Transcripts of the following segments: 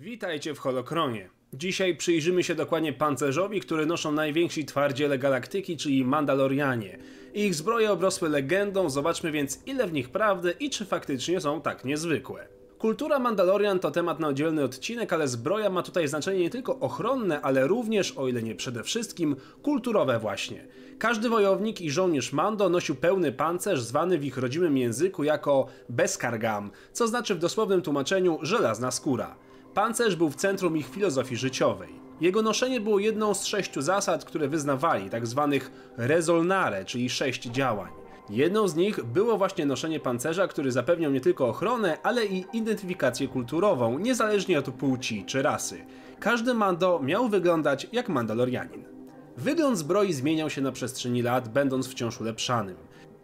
Witajcie w Holokronie. Dzisiaj przyjrzymy się dokładnie pancerzowi, który noszą najwięksi twardziele galaktyki, czyli Mandalorianie. Ich zbroje obrosły legendą, zobaczmy więc ile w nich prawdy i czy faktycznie są tak niezwykłe. Kultura Mandalorian to temat na oddzielny odcinek, ale zbroja ma tutaj znaczenie nie tylko ochronne, ale również, o ile nie przede wszystkim, kulturowe właśnie. Każdy wojownik i żołnierz Mando nosił pełny pancerz zwany w ich rodzimym języku jako Beskargam, co znaczy w dosłownym tłumaczeniu żelazna skóra. Pancerz był w centrum ich filozofii życiowej. Jego noszenie było jedną z sześciu zasad, które wyznawali, tak zwanych rezolnare, czyli sześć działań. Jedną z nich było właśnie noszenie pancerza, który zapewniał nie tylko ochronę, ale i identyfikację kulturową, niezależnie od płci czy rasy. Każdy Mando miał wyglądać jak Mandalorianin. Wygląd zbroi zmieniał się na przestrzeni lat, będąc wciąż ulepszanym.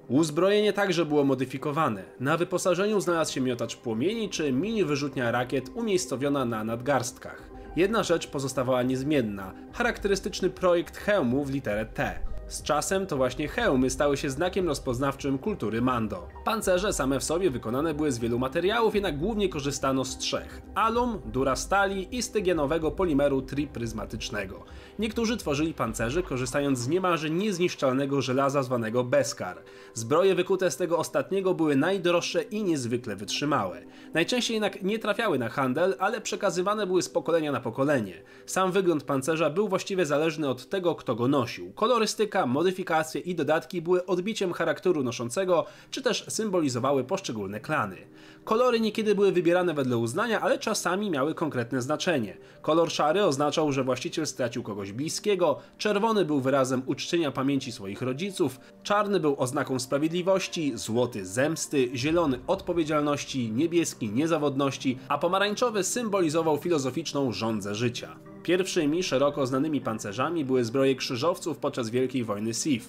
Uzbrojenie także było modyfikowane. Na wyposażeniu znalazł się miotacz płomieni czy mini wyrzutnia rakiet umiejscowiona na nadgarstkach. Jedna rzecz pozostawała niezmienna charakterystyczny projekt hełmu w literę T. Z czasem to właśnie hełmy stały się znakiem rozpoznawczym kultury Mando. Pancerze same w sobie wykonane były z wielu materiałów, jednak głównie korzystano z trzech: alum, dura stali i stygienowego polimeru tripryzmatycznego. Niektórzy tworzyli pancerze korzystając z niemalże niezniszczalnego żelaza zwanego Beskar. Zbroje wykute z tego ostatniego były najdroższe i niezwykle wytrzymałe. Najczęściej jednak nie trafiały na handel, ale przekazywane były z pokolenia na pokolenie. Sam wygląd pancerza był właściwie zależny od tego, kto go nosił. Kolorystyka modyfikacje i dodatki były odbiciem charakteru noszącego, czy też symbolizowały poszczególne klany. Kolory niekiedy były wybierane wedle uznania, ale czasami miały konkretne znaczenie. Kolor szary oznaczał, że właściciel stracił kogoś bliskiego, czerwony był wyrazem uczczenia pamięci swoich rodziców, czarny był oznaką sprawiedliwości, złoty zemsty, zielony odpowiedzialności, niebieski niezawodności, a pomarańczowy symbolizował filozoficzną rządzę życia. Pierwszymi szeroko znanymi pancerzami były zbroje krzyżowców podczas Wielkiej Wojny Sith.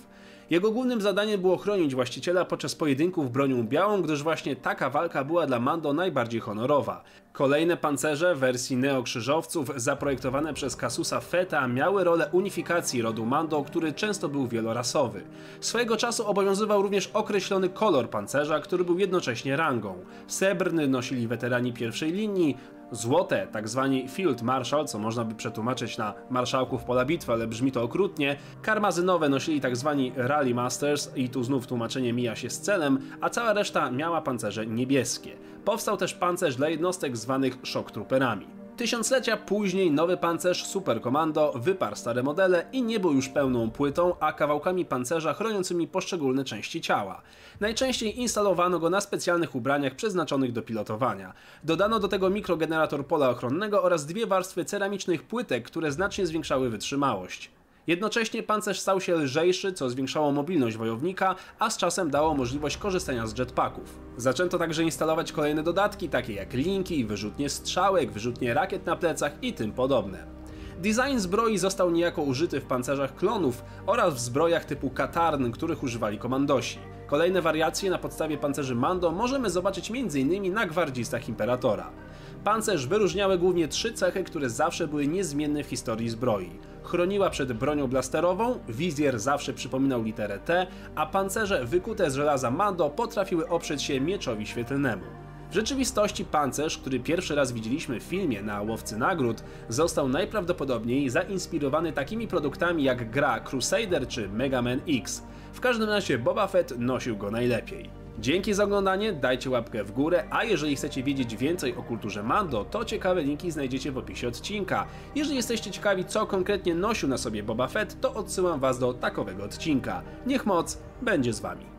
Jego głównym zadaniem było chronić właściciela podczas pojedynków bronią białą, gdyż właśnie taka walka była dla Mando najbardziej honorowa. Kolejne pancerze wersji neokrzyżowców zaprojektowane przez Kasusa Feta miały rolę unifikacji rodu Mando, który często był wielorasowy. Swojego czasu obowiązywał również określony kolor pancerza, który był jednocześnie rangą. Srebrny nosili weterani pierwszej linii, Złote, tak zwani Field Marshal, co można by przetłumaczyć na marszałków pola bitwy, ale brzmi to okrutnie, karmazynowe nosili tak zwani Rally Masters i tu znów tłumaczenie mija się z celem, a cała reszta miała pancerze niebieskie. Powstał też pancerz dla jednostek zwanych Shock Trooperami. Tysiąclecia później nowy pancerz Super Commando wyparł stare modele i nie był już pełną płytą, a kawałkami pancerza chroniącymi poszczególne części ciała. Najczęściej instalowano go na specjalnych ubraniach przeznaczonych do pilotowania. Dodano do tego mikrogenerator pola ochronnego oraz dwie warstwy ceramicznych płytek, które znacznie zwiększały wytrzymałość. Jednocześnie pancerz stał się lżejszy, co zwiększało mobilność wojownika, a z czasem dało możliwość korzystania z jetpacków. Zaczęto także instalować kolejne dodatki, takie jak linki, wyrzutnie strzałek, wyrzutnie rakiet na plecach i tym podobne. Design zbroi został niejako użyty w pancerzach klonów oraz w zbrojach typu Katarn, których używali komandosi. Kolejne wariacje na podstawie pancerzy Mando możemy zobaczyć m.in. na gwardzistach Imperatora. Pancerz wyróżniały głównie trzy cechy, które zawsze były niezmienne w historii zbroi. Chroniła przed bronią blasterową, wizjer zawsze przypominał literę T, a pancerze wykute z żelaza Mando potrafiły oprzeć się mieczowi świetlnemu. W rzeczywistości pancerz, który pierwszy raz widzieliśmy w filmie na Łowcy Nagród, został najprawdopodobniej zainspirowany takimi produktami jak gra Crusader czy Mega Man X. W każdym razie Boba Fett nosił go najlepiej. Dzięki za oglądanie, dajcie łapkę w górę, a jeżeli chcecie wiedzieć więcej o kulturze Mando, to ciekawe linki znajdziecie w opisie odcinka. Jeżeli jesteście ciekawi, co konkretnie nosił na sobie Boba Fett, to odsyłam was do takowego odcinka. Niech moc będzie z wami.